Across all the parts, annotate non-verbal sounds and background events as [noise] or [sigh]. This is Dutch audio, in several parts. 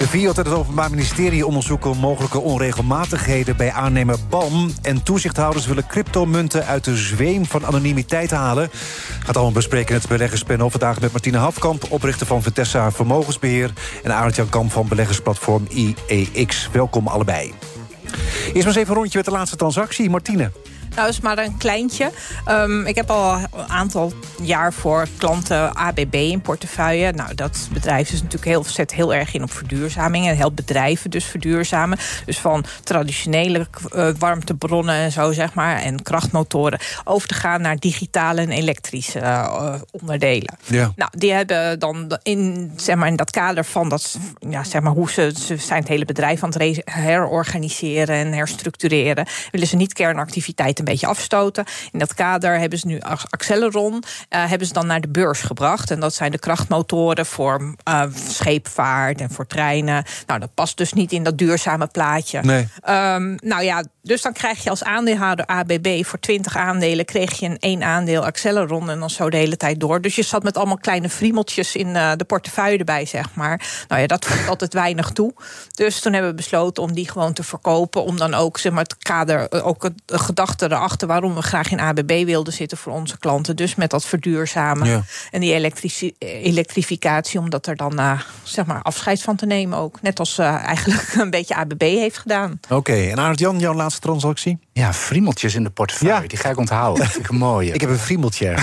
De FIOD en het Openbaar Ministerie onderzoeken mogelijke onregelmatigheden bij aannemer BAM. En toezichthouders willen cryptomunten uit de zweem van anonimiteit halen. Gaat allemaal bespreken in het beleggerspanel. Vandaag met Martine Hafkamp, oprichter van Vitessa Vermogensbeheer. En Arend-Jan Kamp van beleggersplatform IEX. Welkom allebei. Eerst maar eens even een rondje met de laatste transactie. Martine. Nou, is maar een kleintje. Um, ik heb al een aantal jaar voor klanten ABB in portefeuille. Nou, dat bedrijf is natuurlijk heel, zet heel erg in op verduurzaming. En helpt bedrijven dus verduurzamen. Dus van traditionele uh, warmtebronnen en zo, zeg maar. En krachtmotoren. Over te gaan naar digitale en elektrische uh, onderdelen. Ja. Nou, die hebben dan in, zeg maar, in dat kader van dat, ja, zeg maar, hoe ze, ze zijn het hele bedrijf aan het herorganiseren en herstructureren. Willen ze niet kernactiviteiten een beetje afstoten. In dat kader hebben ze nu Acceleron uh, hebben ze dan naar de beurs gebracht. En dat zijn de krachtmotoren voor uh, scheepvaart en voor treinen. Nou, dat past dus niet in dat duurzame plaatje. Nee. Um, nou ja, dus dan krijg je als aandeelhouder ABB voor 20 aandelen... kreeg je een één aandeel Acceleron en dan zo de hele tijd door. Dus je zat met allemaal kleine friemeltjes in uh, de portefeuille erbij, zeg maar. Nou ja, dat voegt altijd weinig toe. Dus toen hebben we besloten om die gewoon te verkopen... om dan ook zeg maar, het kader, ook het, de gedachte erachter... waarom we graag in ABB wilden zitten voor onze klanten. Dus met dat verduurzamen Ja. en die elektrificatie... om dat er dan uh, zeg maar afscheid van te nemen ook. Net als uh, eigenlijk [laughs] een beetje ABB heeft gedaan. Oké, en Arend-Jan, jouw laatste transactie? Ja, friemeltjes in de portefeuille. Ja. Die ga ik onthouden. Dat vind ik een mooie. [laughs] Ik heb een friemeltje. [laughs]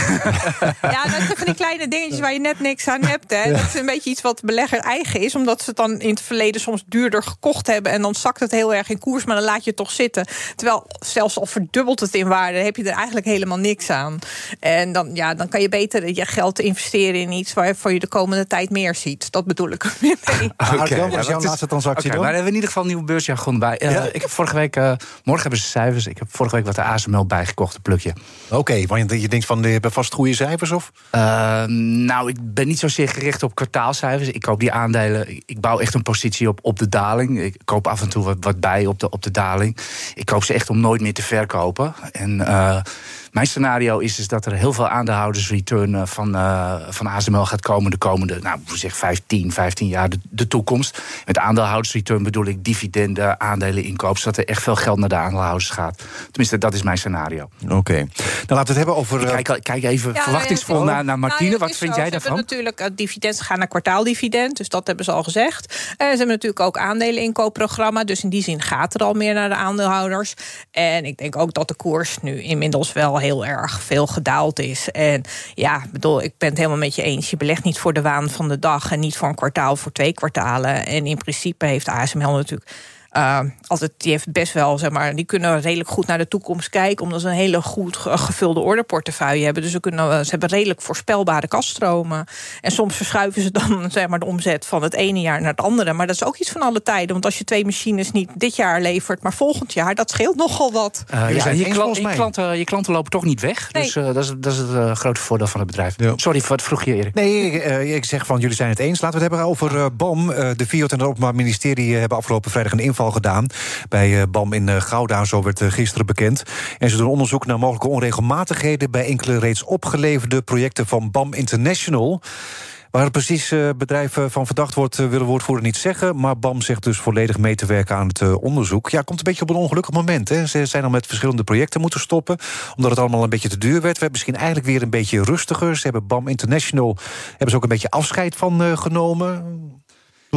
Ja, dat zijn van die kleine dingetjes waar je net niks aan hebt. Hè. Dat is een beetje iets wat belegger eigen is. Omdat ze het dan in het verleden soms duurder gekocht hebben. En dan zakt het heel erg in koers, maar dan laat je het toch zitten. Terwijl zelfs al verdubbelt het in waarde, heb je er eigenlijk helemaal niks aan. En dan, ja, dan kan je beter je geld investeren in iets waarvoor je de komende tijd meer ziet. Dat bedoel ik [laughs] ja, wat is jouw laatste transactie Oké, dan? maar daar hebben we in ieder geval een nieuwe beursjargon bij. Eh, Ja. Ik heb vorige week, eh, morgen hebben ze cijfers. Ik heb vorige week wat de ASML bijgekocht, een plukje. Oké, want je denkt van, die hebben vast goede cijfers, of? Eh, nou, ik ben niet zozeer gericht op kwartaalcijfers. Ik koop die aandelen. Ik- Ik bouw echt een positie op, op de daling. Ik koop af en toe wat, wat bij op de, op de daling. Ik koop ze echt om nooit meer te verkopen. En eh, mijn scenario is, is dat er heel veel aandeelhoudersreturn eh, van, eh, van ASML gaat komen de komende, nou, zeg 15, 15 jaar de, de toekomst. Met aandeelhoudersreturn bedoel ik dividenden, aandelen inkoop, zodat er echt veel geld naar de aandeelhouders gaat. Tenminste, dat is mijn scenario. Oké. Dan laten we het hebben over... Ik eh, kijk, kijk even Ja, verwachtingsvol ja, naar, naar Martine. Nou, het Wat vind zo. jij Ze daarvan? hebben natuurlijk het dividend gaan naar kwartaaldividend. Dus dat hebben ze al gezegd. En ze hebben natuurlijk ook aandeleninkoopprogramma. Dus in die zin gaat er al meer naar de aandeelhouders. En ik denk ook dat de koers nu inmiddels wel heel erg veel gedaald is. En ja, bedoel, ik ben het helemaal met je eens. Je belegt niet voor de waan van de dag en niet voor een kwartaal, voor twee kwartalen. En in principe heeft ASML natuurlijk. Uh, altijd, die heeft best wel, zeg maar, die kunnen redelijk goed naar de toekomst kijken, omdat ze een hele goed ge- gevulde orderportefeuille hebben. Dus ze, kunnen, ze hebben redelijk voorspelbare kaststromen. En soms verschuiven ze dan [laughs] zeg maar, de omzet van het ene jaar naar het andere. Maar dat is ook iets van alle tijden. Want als je twee machines niet dit jaar levert, maar volgend jaar, dat scheelt nogal wat. Uh, Jullie ja, je, klanten, je klanten lopen toch niet weg. Nee. Dus uh, dat, is, dat is het uh, grote voordeel van het bedrijf. Ja. Sorry, wat vroeg je, Erik? Nee, ik, eh, ik zeg van jullie zijn het eens. Laten we het hebben over eh, BAM. Eh, de FIOD en het Openbaar Ministerie eh, hebben afgelopen vrijdag een inval gedaan bij eh, BAM in eh, Gouda. Zo werd eh, gisteren bekend. En ze doen onderzoek naar mogelijke onregelmatigheden bij enkele reeds opgeleverde projecten van BAM International. Waar precies bedrijf eh, van verdacht wordt, willen woordvoerder niet zeggen. Maar BAM zegt dus volledig mee te werken aan het onderzoek. Ja, komt een beetje op een ongelukkig moment. Hè. Ze zijn al met verschillende projecten moeten stoppen. Omdat het allemaal een beetje te duur werd. We hebben misschien eigenlijk weer een beetje rustiger. Ze hebben BAM International hebben ze ook een beetje afscheid van genomen.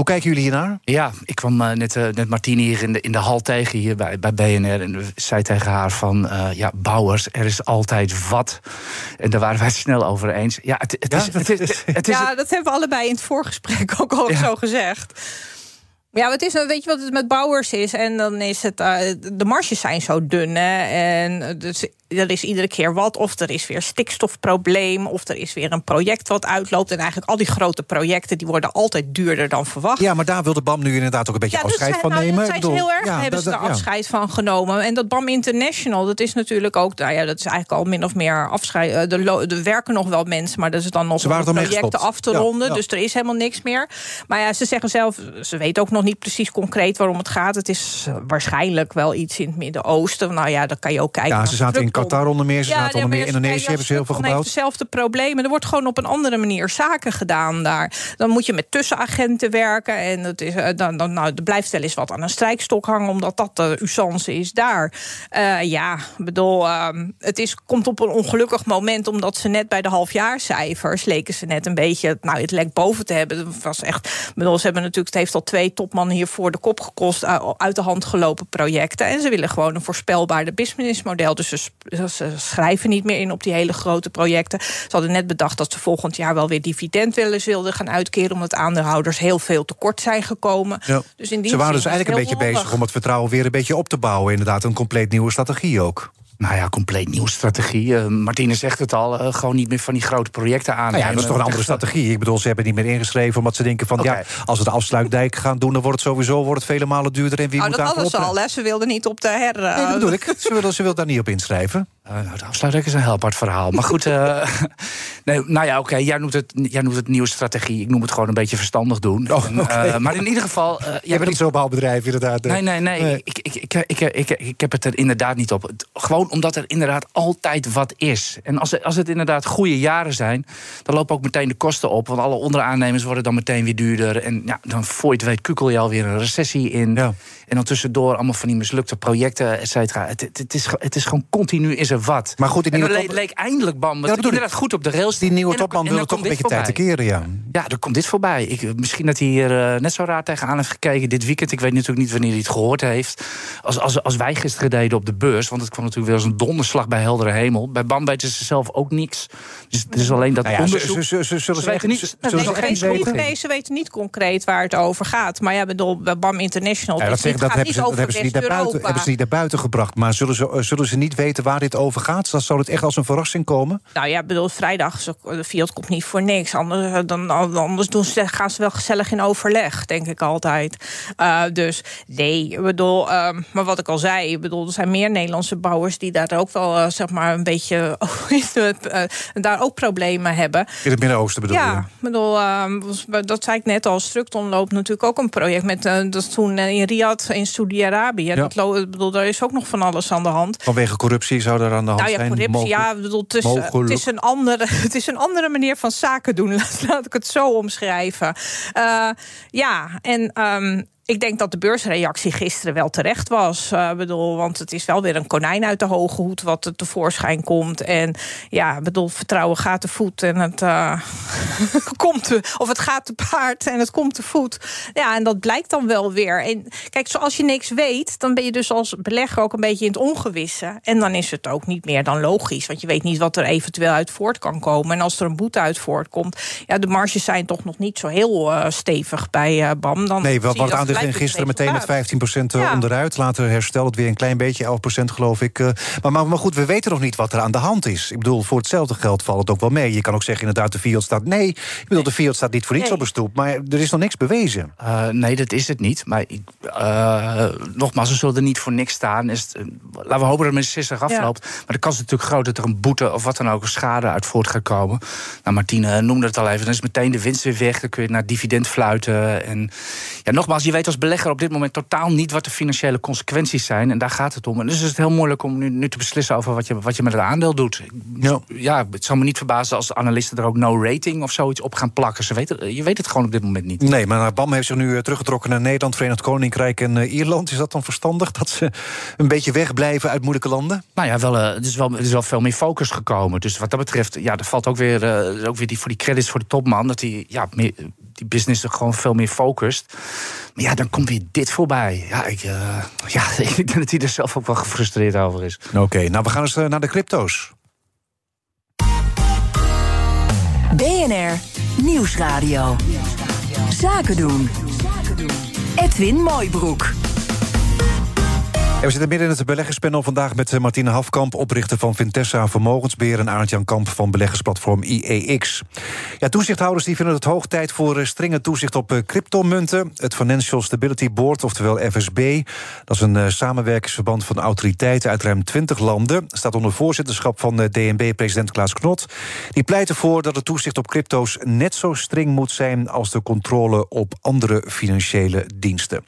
Hoe kijken jullie hiernaar? Ja, ik kwam uh, net, uh, net Martine hier in de, in de hal tegen hier bij, bij BNR. En zei tegen haar van, uh, ja, bouwers, er is altijd wat. En daar waren wij het snel over eens. Ja, het, het, Ja, is, het, is, het is... Ja, dat hebben we allebei in het voorgesprek ook al Ja. zo gezegd. Ja, het is, weet je wat het met bouwers is? En dan is het, uh, de marges zijn zo dun. Hè? En dus er is iedere keer wat. Of er is weer stikstofprobleem. Of er is weer een project wat uitloopt. En eigenlijk al die grote projecten die worden altijd duurder dan verwacht. Ja, maar daar wil de BAM nu inderdaad ook een beetje afscheid van nou, nemen. Daar zijn ze heel erg, ja, hebben ze er afscheid van genomen. En dat BAM International, dat is natuurlijk ook, nou ja, dat is eigenlijk al min of meer afscheid. Er, eh, er werken nog wel mensen, maar dat is dan nog projecten af te ronden. Dus er is helemaal niks meer. Maar ja, ze zeggen zelf, ze weten ook nog niet precies concreet waarom het gaat. Het is eh, waarschijnlijk wel iets in het Midden-Oosten. Nou ja, dan kan je ook kijken. Ja, ze zaten in Qatar onder meer, ze zaten onder meer in Indonesië, hebben ze heel veel gebouwd. Hetzelfde problemen. Er wordt gewoon op een andere manier zaken gedaan daar. Dan moet je met tussenagenten werken. En dat is, eh, dan, dan, nou, er blijft wel eens wat aan een strijkstok hangen, omdat dat de usance is daar. Uh, ja, bedoel, ehm, het is, komt op een ongelukkig moment, omdat ze net bij de halfjaarcijfers leken ze net een beetje, nou, het lek boven te hebben. Het was echt, bedoel, ze hebben natuurlijk, het heeft al twee topmannen hier voor de kop gekost, uit de hand gelopen projecten. En ze willen gewoon een voorspelbaarder businessmodel. Dus ze, ze schrijven niet meer in op die hele grote projecten. Ze hadden net bedacht dat ze volgend jaar wel weer dividend wilden gaan uitkeren, omdat aandeelhouders heel veel tekort zijn gekomen. Ja. Dus in die ze waren dus eigenlijk een beetje bezig om het vertrouwen weer een beetje op te bouwen. Inderdaad, een compleet nieuwe strategie ook. Nou ja, compleet nieuwe strategie. Uh, Martine zegt het al, uh, gewoon niet meer van die grote projecten aan. Nou ja, dat is toch een andere strategie. Ik bedoel, ze hebben niet meer ingeschreven omdat ze denken van... Okay. ja, als we de afsluitdijk gaan doen, dan wordt het sowieso wordt het vele malen duurder. En wie oh, moet dat daar alles al, hè? Ze wilden niet op de her... Uh... Nee, dat bedoel ik. Ze wilden, ze wilden daar niet op inschrijven. Uh, nou, de afsluitdijk is een heel apart verhaal. Maar goed, uh, [laughs] nee, nou ja, oké. Okay, jij, noemt het, jij noemt het nieuwe strategie. Ik noem het gewoon een beetje verstandig doen. Oh, okay. uh, maar in ieder geval... jij bent niet zo'n bouwbedrijf, inderdaad. Nee, nee, nee. nee. Ik, ik, ik, ik, ik, ik heb het er inderdaad niet op. Gewoon omdat er inderdaad altijd wat is. En als, als het inderdaad goede jaren zijn... dan lopen ook meteen de kosten op. Want alle onderaannemers worden dan meteen weer duurder. En ja, dan voor je het weet kukkel je alweer een recessie in. Ja. En dan tussendoor allemaal van die mislukte projecten, et cetera. Het, het, het, is, het is gewoon continu is er wat. Maar goed, die en nieuwe top... leek eindelijk Bam ja, inderdaad goed op de rails. Die nieuwe topman wil toch een beetje tijd te keren, ja. Ja, er komt dit voorbij. Ik, misschien dat hij hier uh, net zo raar tegenaan heeft gekeken dit weekend. Ik weet natuurlijk niet wanneer hij het gehoord heeft. Als, als, als wij gisteren deden op de beurs, want het kwam natuurlijk weer als een donderslag bij heldere hemel. Bij Bam weten ze zelf ook niks. Dus het is alleen dat nou ja, onderzoek. Ze, ze, ze, zullen ze, weten niet. Nee, ze weten niet concreet waar het over gaat. Maar ja, bedoel, bij Bam International. Ja, dat, zeg, dat hebben ze, dat hebben ze niet naar buiten, hebben ze niet naar buiten gebracht. Maar zullen ze, zullen ze niet weten waar dit over gaat? Dan zal het echt als een verrassing komen? Nou ja, bedoel, vrijdag, de Fiat komt niet voor niks. Anders, dan, anders doen ze, gaan ze wel gezellig in overleg, denk ik altijd. Uh, dus nee, ik bedoel, uh, maar wat ik al zei, ik bedoel, er zijn meer Nederlandse bouwers die daar ook wel, uh, zeg maar, een beetje [laughs] daar ook problemen hebben. In het Midden-Oosten bedoel ja, je? Ja, bedoel, ehm, dat zei ik net al. Structon loopt natuurlijk ook een project met, dat toen in Riyadh in Saudi-Arabië. Ja. Dat, bedoel, daar is ook nog van alles aan de hand. Vanwege corruptie zou er aan de hand nou ja, zijn? Corruptie, ja, bedoel, het, is, het, is een andere, [laughs] het is een andere manier van zaken doen. [laughs] Laat, laat ik het zo omschrijven. Uh, ja, en... Um, ik denk dat de beursreactie gisteren wel terecht was. Uh, bedoel, want het is wel weer een konijn uit de hoge hoed wat er tevoorschijn komt. En ja, bedoel, vertrouwen gaat te voet en het uh, [laughs] komt te, of het gaat te paard en het komt te voet. Ja, en dat blijkt dan wel weer. En kijk, zoals je niks weet, dan ben je dus als belegger ook een beetje in het ongewisse. En dan is het ook niet meer dan logisch, want je weet niet wat er eventueel uit voort kan komen. En als er een boete uit voortkomt, ja, de marges zijn toch nog niet zo heel uh, stevig bij BAM. Dan nee, wat, wat aan de ging gisteren meteen met 15% ja. onderuit. Later herstelt het weer een klein beetje, 11% geloof ik. Maar, maar, maar goed, we weten nog niet wat er aan de hand is. Ik bedoel, voor hetzelfde geld valt het ook wel mee. Je kan ook zeggen, inderdaad, de Fiat staat... Nee, ik bedoel, de Fiat staat niet voor niets nee. op een stoep. Maar er is nog niks bewezen. Uh, nee, dat is het niet. Maar uh, nogmaals, ze zullen er niet voor niks staan. Is het, uh, laten we hopen dat het met 60 afloopt. Ja. Maar de kans is natuurlijk groot dat er een boete... of wat dan ook, een schade uit voort gaat komen. Nou, Martine noemde het al even. Dan is meteen de winst weer weg. Dan kun je naar dividend fluiten. En ja, nogmaals, je weet als belegger op dit moment totaal niet wat de financiële consequenties zijn. En daar gaat het om. En dus is het heel moeilijk om nu, nu te beslissen over wat je, wat je met het aandeel doet. Ja. ja, het zal me niet verbazen als analisten er ook no rating of zoiets op gaan plakken. Ze weten, je weet het gewoon op dit moment niet. Nee, maar BAM heeft zich nu teruggetrokken naar Nederland, Verenigd Koninkrijk en uh, Ierland. Is dat dan verstandig dat ze een beetje wegblijven uit moeilijke landen? Nou ja, wel, uh, er, is wel, er is wel veel meer focus gekomen. Dus wat dat betreft, ja, er valt ook weer, uh, ook weer die, voor die credits voor de topman. Dat hij ja, meer, die business er gewoon veel meer focust. Maar ja, dan komt weer dit voorbij. Ja, ik, uh, [laughs] ja, ik denk dat hij er zelf ook wel gefrustreerd over is. Oké, okay, nou we gaan eens naar de crypto's. BNR Nieuwsradio. Zaken doen. Edwin Mooibroek. We zitten midden in het beleggerspanel vandaag met eh, Martine Hafkamp, oprichter van Vintessa Vermogensbeheer en Arend-Jan Kamp van beleggersplatform IEX. Ja, toezichthouders die vinden het hoog tijd voor eh, strenge toezicht op eh, cryptomunten. Het Financial Stability Board, oftewel FSB, dat is een samenwerkingsverband van autoriteiten uit ruim 20 landen, staat onder voorzitterschap van DNB-president Klaas Knot. Die pleit ervoor dat het toezicht op crypto's net zo streng moet zijn als de controle op andere financiële diensten.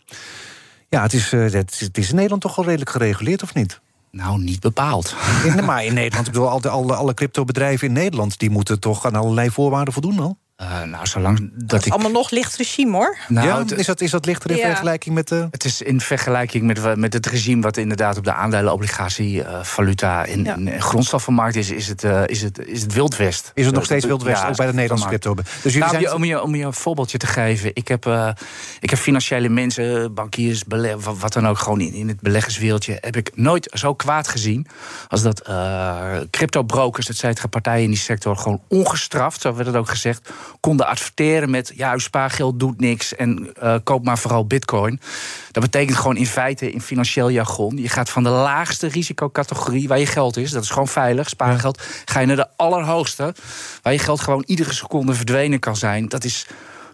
Ja, het is, het, is, in Nederland toch wel redelijk gereguleerd, of niet? Nou, niet bepaald. In, [laughs] maar in Nederland, ik bedoel, alle, alle, alle cryptobedrijven in Nederland... die moeten toch aan allerlei voorwaarden voldoen al? Uh, nou, zolang dat, dat is ik... allemaal nog licht regime, hoor. Nou, ja, is, dat, is dat lichter in ja. vergelijking met... de? Het is in vergelijking met, met het regime... wat inderdaad op de aandelenobligatie, uh, valuta en, ja. en grondstoffenmarkt is... Is het, uh, is, het, is het Wild West. Is het nog steeds Wild West, ook bij de Nederlandse crypto? Dus nou, zijn... om, je, om je een voorbeeldje te geven. Ik heb, ik heb financiële mensen, bankiers, wat, wat dan ook... gewoon in, in het beleggerswereldje... heb ik nooit zo kwaad gezien... als dat crypto-brokers, et cetera, partijen in die sector... gewoon ongestraft, zo werd het ook gezegd, konden adverteren met ja, uw spaargeld doet niks en uh, koop maar vooral bitcoin. Dat betekent gewoon in feite in financieel jargon, je gaat van de laagste risicocategorie waar je geld is, dat is gewoon veilig, spaargeld, ga je naar de allerhoogste, waar je geld gewoon iedere seconde verdwenen kan zijn. Dat is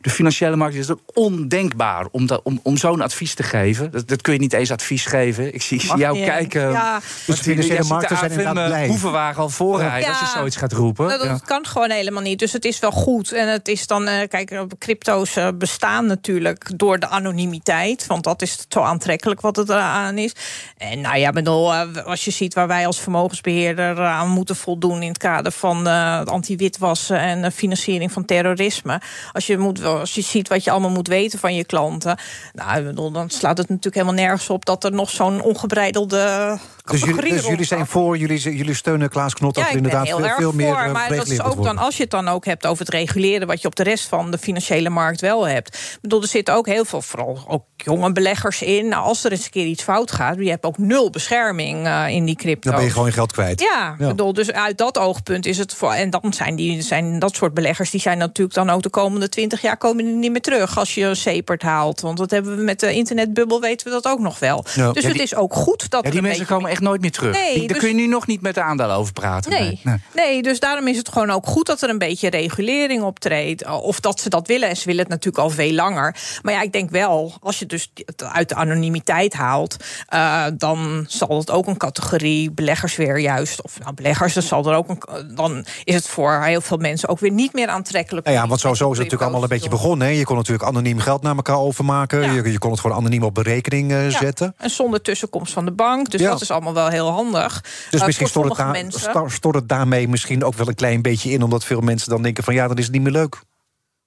de financiële markt is het ondenkbaar om, om, om zo'n advies te geven. Dat, dat, kun je niet eens advies geven. Ik zie, jou kijken. Ja. Dus de financiële markten zijn inderdaad blij. Hoevenwagen al voorrijden ja. als je zoiets gaat roepen. Nou, dat kan gewoon helemaal niet. Dus het is wel goed. En het is dan, uh, kijk, crypto's uh, bestaan natuurlijk door de anonimiteit. Want dat is zo aantrekkelijk wat het aan is. En nou ja, bedoel, uh, als je ziet waar wij als vermogensbeheerder aan moeten voldoen in het kader van anti-witwassen en financiering van terrorisme. Als je moet als je ziet wat je allemaal moet weten van je klanten. Nou, dan slaat het natuurlijk helemaal nergens op dat er nog zo'n ongebreidelde. Dus jullie, dus jullie zijn voor, jullie, jullie steunen Klaas Knot dat er inderdaad veel, veel meer. Voor, eh, maar dat is ook dan, als je het dan ook hebt over het reguleren, wat je op de rest van de financiële markt wel hebt. Ik bedoel, er zitten ook heel veel, vooral ook jonge beleggers in. Nou, als er eens een keer iets fout gaat, je hebt ook nul bescherming uh, in die crypto. Dan ben je gewoon je geld kwijt. Ja, ja. Bedoel, dus uit dat oogpunt is het voor. En dan zijn die zijn dat soort beleggers, die zijn natuurlijk dan ook de komende twintig jaar komen die niet meer terug als je een sepert haalt. Want dat hebben we met de internetbubbel weten we dat ook nog wel. Ja. Dus ja, die, het is ook goed dat. Ja, die mensen komen echt nooit meer terug. Nee, daar dus, kun je nu nog niet met de aandelen over praten. Nee, nee, nee. dus daarom is het gewoon ook goed dat er een beetje regulering optreedt. Of dat ze dat willen. En ze willen het natuurlijk al veel langer. Maar ja, ik denk wel, als je dus uit de anonimiteit haalt, uh, dan zal het ook een categorie beleggers weer juist. Of nou, beleggers, dan zal er ook een. Dan is het voor heel veel mensen ook weer niet meer aantrekkelijk. Ja, ja want zo, zo is het natuurlijk allemaal een beetje begonnen. Hè? Je kon natuurlijk anoniem geld naar elkaar overmaken. Ja. Je, je, kon het gewoon anoniem op berekening uh, ja. zetten. En zonder tussenkomst van de bank. Dus dat is allemaal wel heel handig. Dus uh, misschien stort het, mensen... stort het daarmee misschien ook wel een klein beetje in... omdat veel mensen dan denken van ja, dan is niet meer leuk.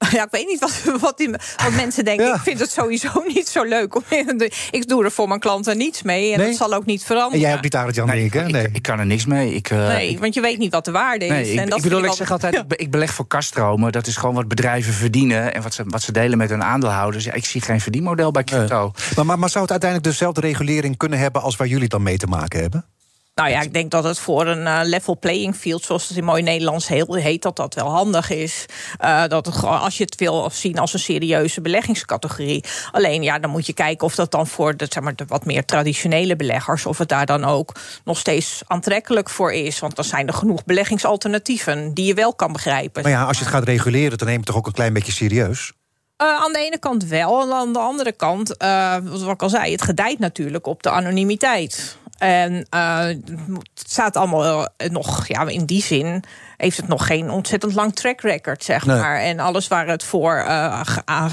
[laughs] Ja, ik weet niet wat, wat, die, wat mensen denken. Ja. Ik vind het sowieso [laughs] niet zo leuk. Om, ik doe er voor mijn klanten niets mee. En nee? dat zal ook niet veranderen. En jij ook niet aan het Jan nee, denken? Nee. Ik, ik, kan er niks mee. Ik, uh, nee, want je weet niet wat de waarde is. Nee, en dat ik bedoel, ik zeg altijd, ja. ik beleg voor kaststromen. Dat is gewoon wat bedrijven verdienen. En wat ze, wat ze delen met hun aandeelhouders. Ja, ik zie geen verdienmodel bij crypto. Maar, maar, maar zou het uiteindelijk dezelfde regulering kunnen hebben... als waar jullie dan mee te maken hebben? Nou ja, ik denk dat het voor een uh, level playing field, zoals het in mooi Nederlands heel, heet, dat dat wel handig is. Uh, dat het gewoon, als je het wil zien als een serieuze beleggingscategorie. Alleen ja, dan moet je kijken of dat dan voor de, zeg maar, de wat meer traditionele beleggers, of het daar dan ook nog steeds aantrekkelijk voor is. Want dan zijn er genoeg beleggingsalternatieven die je wel kan begrijpen. Maar ja, als je het gaat reguleren, dan neem je het toch ook een klein beetje serieus? Uh, aan de ene kant wel, en aan de andere kant, uh, wat ik al zei, het gedijt natuurlijk op de anonimiteit. En uh, het staat allemaal nog ja, in die zin heeft het nog geen ontzettend lang track record, zeg nee. maar. En alles waar het voor uh,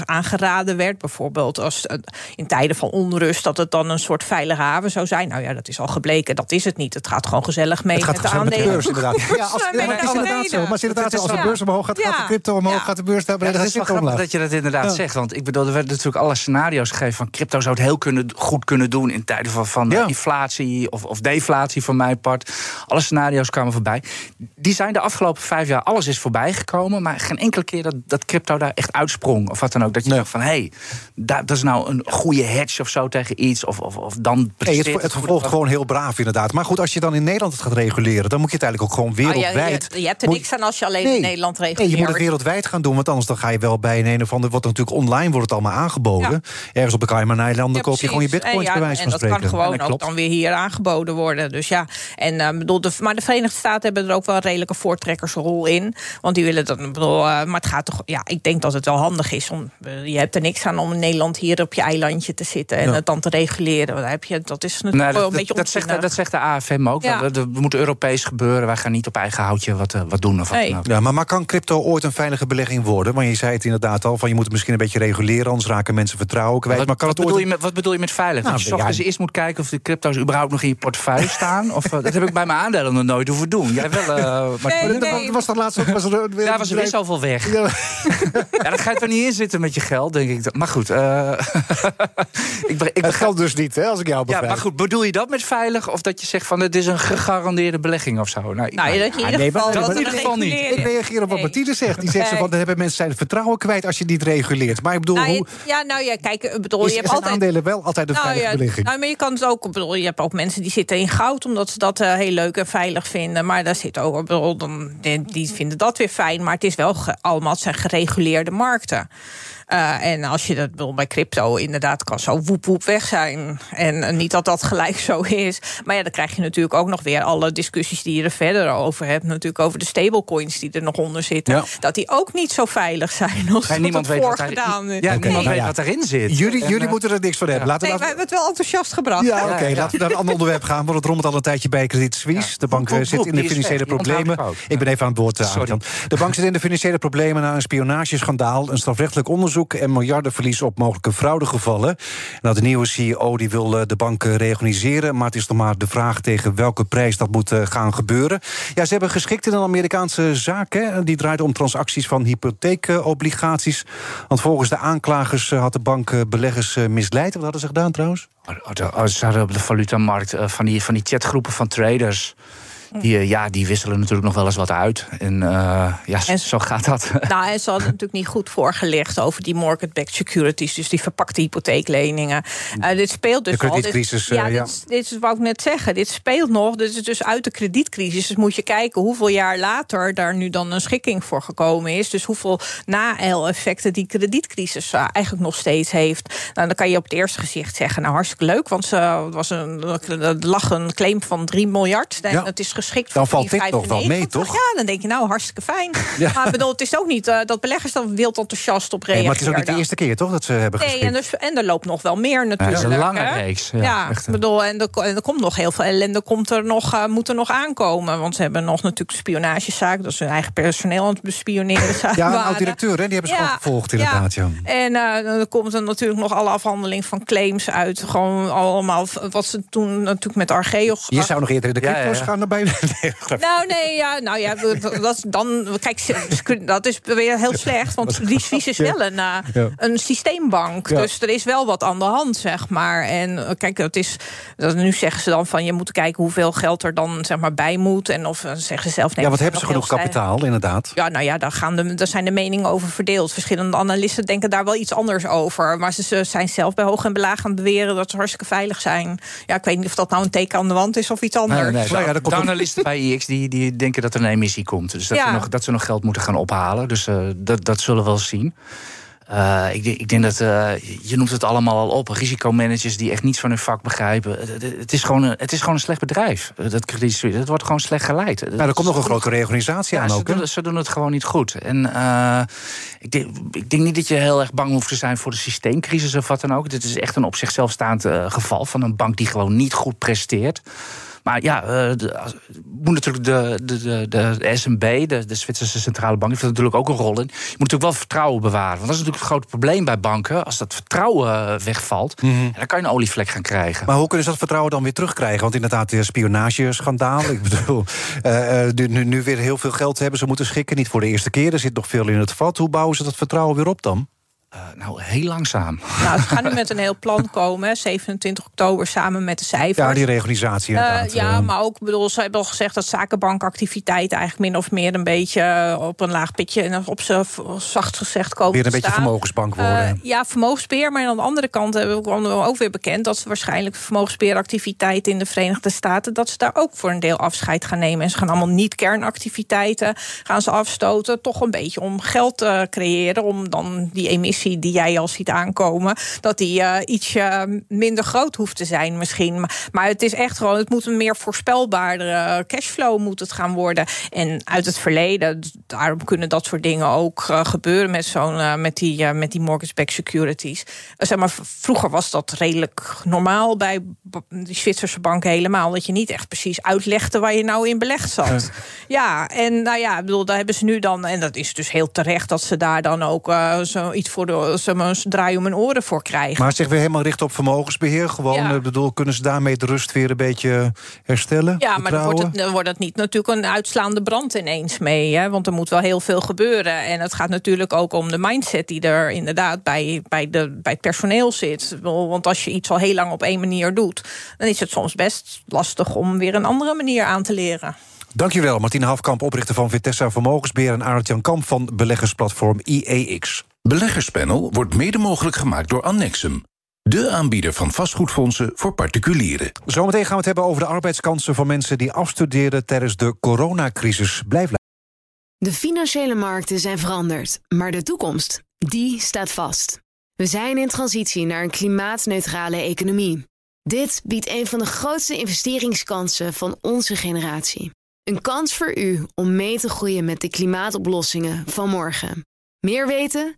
aangeraden werd, bijvoorbeeld als uh, in tijden van onrust, dat het dan een soort veilige haven zou zijn. Nou ja, dat is al gebleken, dat is het niet. Het gaat gewoon gezellig mee het gaat met de aandelen. Met de beurs, inderdaad. [laughs] Ja, als, ja, maar het is inderdaad zo. Maar inderdaad. Als de beurs omhoog gaat, gaat de crypto omhoog, gaat de beurs daar ja, dat is wel grappig dat je dat inderdaad zegt. Want ik bedoel, er werden natuurlijk alle scenario's gegeven van crypto zou het heel kunnen, goed kunnen doen in tijden van, van inflatie inflatie of, of deflatie van mijn part. Alle scenario's kwamen voorbij. Die zijn de afgelopen vijf jaar, alles is voorbij gekomen. Maar geen enkele keer dat, dat crypto daar echt uitsprong. Of wat dan ook. Dat je dacht van, hé, hey, dat, dat is nou een goede hedge of zo tegen iets. Of, of, of dan nee, het, het vervolgt gewoon heel braaf inderdaad. Maar goed, als je dan in Nederland het gaat reguleren... dan moet je het eigenlijk ook gewoon wereldwijd... Oh, je, je, hebt er niks aan als je alleen in Nederland reguleert. Nee, je moet het wereldwijd gaan doen. Want anders dan ga je wel bij een een of ander... wordt natuurlijk online wordt het allemaal aangeboden. Ergens op de Cayman-eilanden ja, koop je gewoon je bitcoins ja, bij wijze van spreken. En dat kan gewoon ook dan weer hier aangeboden worden. Dus ja, en, uh, bedoel, de, maar de Verenigde Staten hebben er ook wel een redelijke voortrekkersrol in. Want die willen dat, bedoel, uh, maar het gaat toch... Ja, ik denk dat het wel handig is. Om, je hebt er niks aan om in Nederland hier op je eilandje te zitten... en het dan te reguleren. Daar heb je, dat is natuurlijk wel een beetje dat zegt, dat zegt de AFM ook. Ja. We, we moeten Europees gebeuren. Wij gaan niet op eigen houtje wat, uh, wat doen. Of nee. wat ja, maar, maar kan crypto ooit een veilige belegging worden? Want je zei het inderdaad al, van je moet het misschien een beetje reguleren... anders raken mensen vertrouwen kwijt. Wat, maar kan wat, het bedoel je met, wat bedoel je met veilig? Nou, dat je ja, eerst moet kijken of de crypto's überhaupt nog in je portefeuille [laughs] staan. of, dat heb ik bij mijn aandelen nog nooit hoeven doen. Jij wel, [laughs] uh, maar nee, nee. Was dat laatst ook... Was er, ja, was er weer zoveel weg. Ja. [laughs] ja, dat ga je er niet in zitten met je geld, denk ik. Maar goed. Uh, [laughs] ik, ik het geldt dus niet, hè, als ik jou begrijp. Ja, maar goed, bedoel je dat met veilig? Of dat je zegt van het is een gegarandeerde belegging of zo? Nou, nou, nou dat je in ieder geval, dat in ieder geval niet. Ik reageer op wat Martine zegt. Die zegt ze van, dan hebben mensen zijn vertrouwen kwijt als je niet reguleert. Maar ik bedoel, nou, hoe... Ja, nou ja, kijk, bedoel, is, je hebt altijd... aandelen wel altijd een nou, veilige ja, belegging? Nou, maar je kan het ook, bedoel, je hebt ook mensen die zitten in goud... omdat ze dat uh, heel leuk en veilig vinden. Maar daar zit ook, bedoel, dan, die, vinden dat weer fijn. Maar het is wel allemaal zijn gereguleerde markten. Uh, en als je dat wil bij crypto inderdaad kan zo woep woep weg zijn. En uh, niet dat dat gelijk zo is. Maar ja, dan krijg je natuurlijk ook nog weer alle discussies die je er verder over hebt. Natuurlijk over de stablecoins die er nog onder zitten. Ja. Dat die ook niet zo veilig zijn als ja, niemand weet wat gedaan Ja, okay. niemand weet wat erin zit. Jullie, en, jullie uh, moeten er niks van hebben. Laten nee, we hebben het wel enthousiast gebracht. Ja, oké. Okay, laten we naar een ander onderwerp gaan. Want het rommelt al een tijdje bij Credit Suisse. De bank woep, zit in de financiële problemen. Ik ben even aan het woord. De bank zit in de financiële problemen na een spionageschandaal. Een strafrechtelijk onderzoek en miljarden verlies op mogelijke fraudegevallen. Nou, de nieuwe CEO die wil de bank reorganiseren, maar het is nog maar de vraag tegen welke prijs dat moet gaan gebeuren. Ja, ze hebben geschikt in een Amerikaanse zaak. Hè. Die draait om transacties van hypotheekobligaties. Want volgens de aanklagers had de bank beleggers misleid. Wat hadden ze gedaan trouwens? Ze hadden op de valutamarkt van die, van die chatgroepen van traders. Die, ja, die wisselen natuurlijk nog wel eens wat uit. En uh, ja, en, zo gaat dat. [laughs] Nou, en ze hadden natuurlijk niet goed voorgelegd over die mortgage-backed securities, dus die verpakte hypotheekleningen. Uh, dit speelt dus de kredietcrisis, al. Dit, ja, dit, dit, wou ik net zeggen. Dit speelt nog. Dit is dus uit de kredietcrisis. Dus moet je kijken hoeveel jaar later daar nu dan een schikking voor gekomen is. Dus hoeveel na-effecten die kredietcrisis eigenlijk nog steeds heeft. Nou, dan kan je op het eerste gezicht zeggen, nou hartstikke leuk, want ze was een, er lag een claim van 3 miljard. En Ja. het is geschikt Dan voor valt dit nog wel mee, 4,95. toch? Ja, dan denk je nou hartstikke fijn. [laughs] Ja. Maar ik bedoel, het is ook niet uh, dat beleggers dan wild enthousiast op Nee, reageren. maar het is ook niet de eerste keer, toch, dat ze hebben Nee, en geschikt? er, en er loopt nog wel meer natuurlijk. Het is een lange hè? reeks. Ja, Ja, echt, ik bedoel, en er, en er komt nog heel veel ellende komt er nog, uh, moet er nog aankomen. Want ze hebben nog natuurlijk spionagezaak, dat ze hun eigen personeel aan het bespioneren [laughs] zijn. Ja, een oud-directeur, die hebben ze Ja, gewoon gevolgd, inderdaad. Ja. En uh, dan komt er natuurlijk nog alle afhandeling van claims uit. Gewoon allemaal wat ze toen natuurlijk met Argeo... Je zou nog eerder in de Ja, crypto's ja, ja. gaan dan bij... Nee, grapje. [laughs] Nou, nee, ja, nou ja, dat, dan, kijk, dat is weer heel slecht. Want die Suisse is wel een, uh, Ja. een systeembank. Ja. Dus er is wel wat aan de hand, zeg maar. En uh, kijk, het is, dat, nu zeggen ze dan van... je moet kijken hoeveel geld er dan zeg maar, bij moet. En of uh, zeggen ze zelf... Nee, Ja, wat hebben ze genoeg kapitaal, inderdaad? Ja, nou ja, daar, gaan de, daar zijn de meningen over verdeeld. Verschillende analisten denken daar wel iets anders over. Maar ze, ze zijn zelf bij hoog en belaag aan het beweren... dat ze hartstikke veilig zijn. Ja, ik weet niet of dat nou een teken aan de wand is of iets anders. Nee, nee, Nou ja, de, dat komt analisten bij IX die, die denken dat er een emissie komt. Dus dat, Ja. ze nog, dat ze nog geld moeten gaan ophalen. Dus eh, dat, dat zullen we wel zien. Eh, ik, denk- ik denk dat, eh, je noemt het allemaal al op, risicomanagers die echt niets van hun vak begrijpen. Het, het- het is, gewoon een, het is gewoon een slecht bedrijf, dat Suisse. Het wordt gewoon slecht geleid. Nou, er komt nog een grote reorganisatie Ja, aan ze, ook, doen, ze doen het gewoon niet goed. En eh, ik, denk, ik denk niet dat je heel erg bang hoeft te zijn voor de systeemcrisis of wat dan ook. Dit is echt een op zichzelf staand geval van een bank die gewoon niet goed presteert. Maar ja, eh, de, moet natuurlijk de, de, de, de SNB, de, de Zwitserse Centrale Bank, heeft natuurlijk ook een rol in. Je moet natuurlijk wel vertrouwen bewaren. Want dat is natuurlijk het grote probleem bij banken. Als dat vertrouwen eh, wegvalt, en dan kan je een olievlek gaan krijgen. Maar hoe kunnen ze dat vertrouwen dan weer terugkrijgen? Want inderdaad, de spionageschandaal. [laughs] ik bedoel, eh, nu, nu weer heel veel geld hebben ze moeten schikken. Niet voor de eerste keer, er zit nog veel in het vat. Hoe bouwen ze dat vertrouwen weer op dan? Uh, nou, heel langzaam. Nou, ze gaan nu [laughs] met een heel plan komen. 27 oktober samen met de cijfers. Ja, die reorganisatie. Uh, ja, maar ook, bedoel, ze hebben al gezegd dat zakenbankactiviteit eigenlijk min of meer een beetje op een laag pitje en op ze zacht gezegd komen. Weer een beetje vermogensbank worden. Uh, ja, vermogensbeheer. Maar aan de andere kant hebben we ook weer bekend dat ze waarschijnlijk vermogensbeheeractiviteit in de Verenigde Staten, dat ze daar ook voor een deel afscheid gaan nemen. En ze gaan allemaal niet kernactiviteiten gaan ze afstoten. Toch een beetje om geld te creëren, om dan die emissie die jij al ziet aankomen, dat die uh, ietsje minder groot hoeft te zijn misschien. Maar, maar, het is echt gewoon, het moet een meer voorspelbaardere cashflow moet het gaan worden. En uit het verleden, daarom kunnen dat soort dingen ook uh, gebeuren met zo'n uh, met die met die mortgage-backed securities. zeg maar, vroeger was dat redelijk normaal bij die Zwitserse banken helemaal, dat je niet echt precies uitlegde waar je nou in belegd zat. Ja, en nou ja, bedoel, daar hebben ze nu dan, en dat is dus heel terecht dat ze daar dan ook zoiets voor ze maar een draai om hun oren voor krijgen. Maar zich weer helemaal richten op vermogensbeheer. Gewoon, ja. ik bedoel, kunnen ze daarmee de rust weer een beetje herstellen? Ja, maar dan wordt, het, dan wordt het niet natuurlijk een uitslaande brand ineens mee. Hè? Want er moet wel heel veel gebeuren. En het gaat natuurlijk ook om de mindset die er inderdaad bij, bij, de, bij het personeel zit. Want als je iets al heel lang op één manier doet, dan is het soms best lastig om weer een andere manier aan te leren. Dankjewel, Martine Hafkamp, oprichter van Vitessa Vermogensbeheer... en Arend Jan Kamp van beleggersplatform IEX. Beleggerspanel wordt mede mogelijk gemaakt door Annexum. De aanbieder van vastgoedfondsen voor particulieren. Zometeen gaan we het hebben over de arbeidskansen van mensen die afstuderen tijdens de coronacrisis. Blijf De financiële markten zijn veranderd, maar de toekomst, die staat vast. We zijn in transitie naar een klimaatneutrale economie. Dit biedt een van de grootste investeringskansen van onze generatie. Een kans voor u om mee te groeien met de klimaatoplossingen van morgen. Meer weten?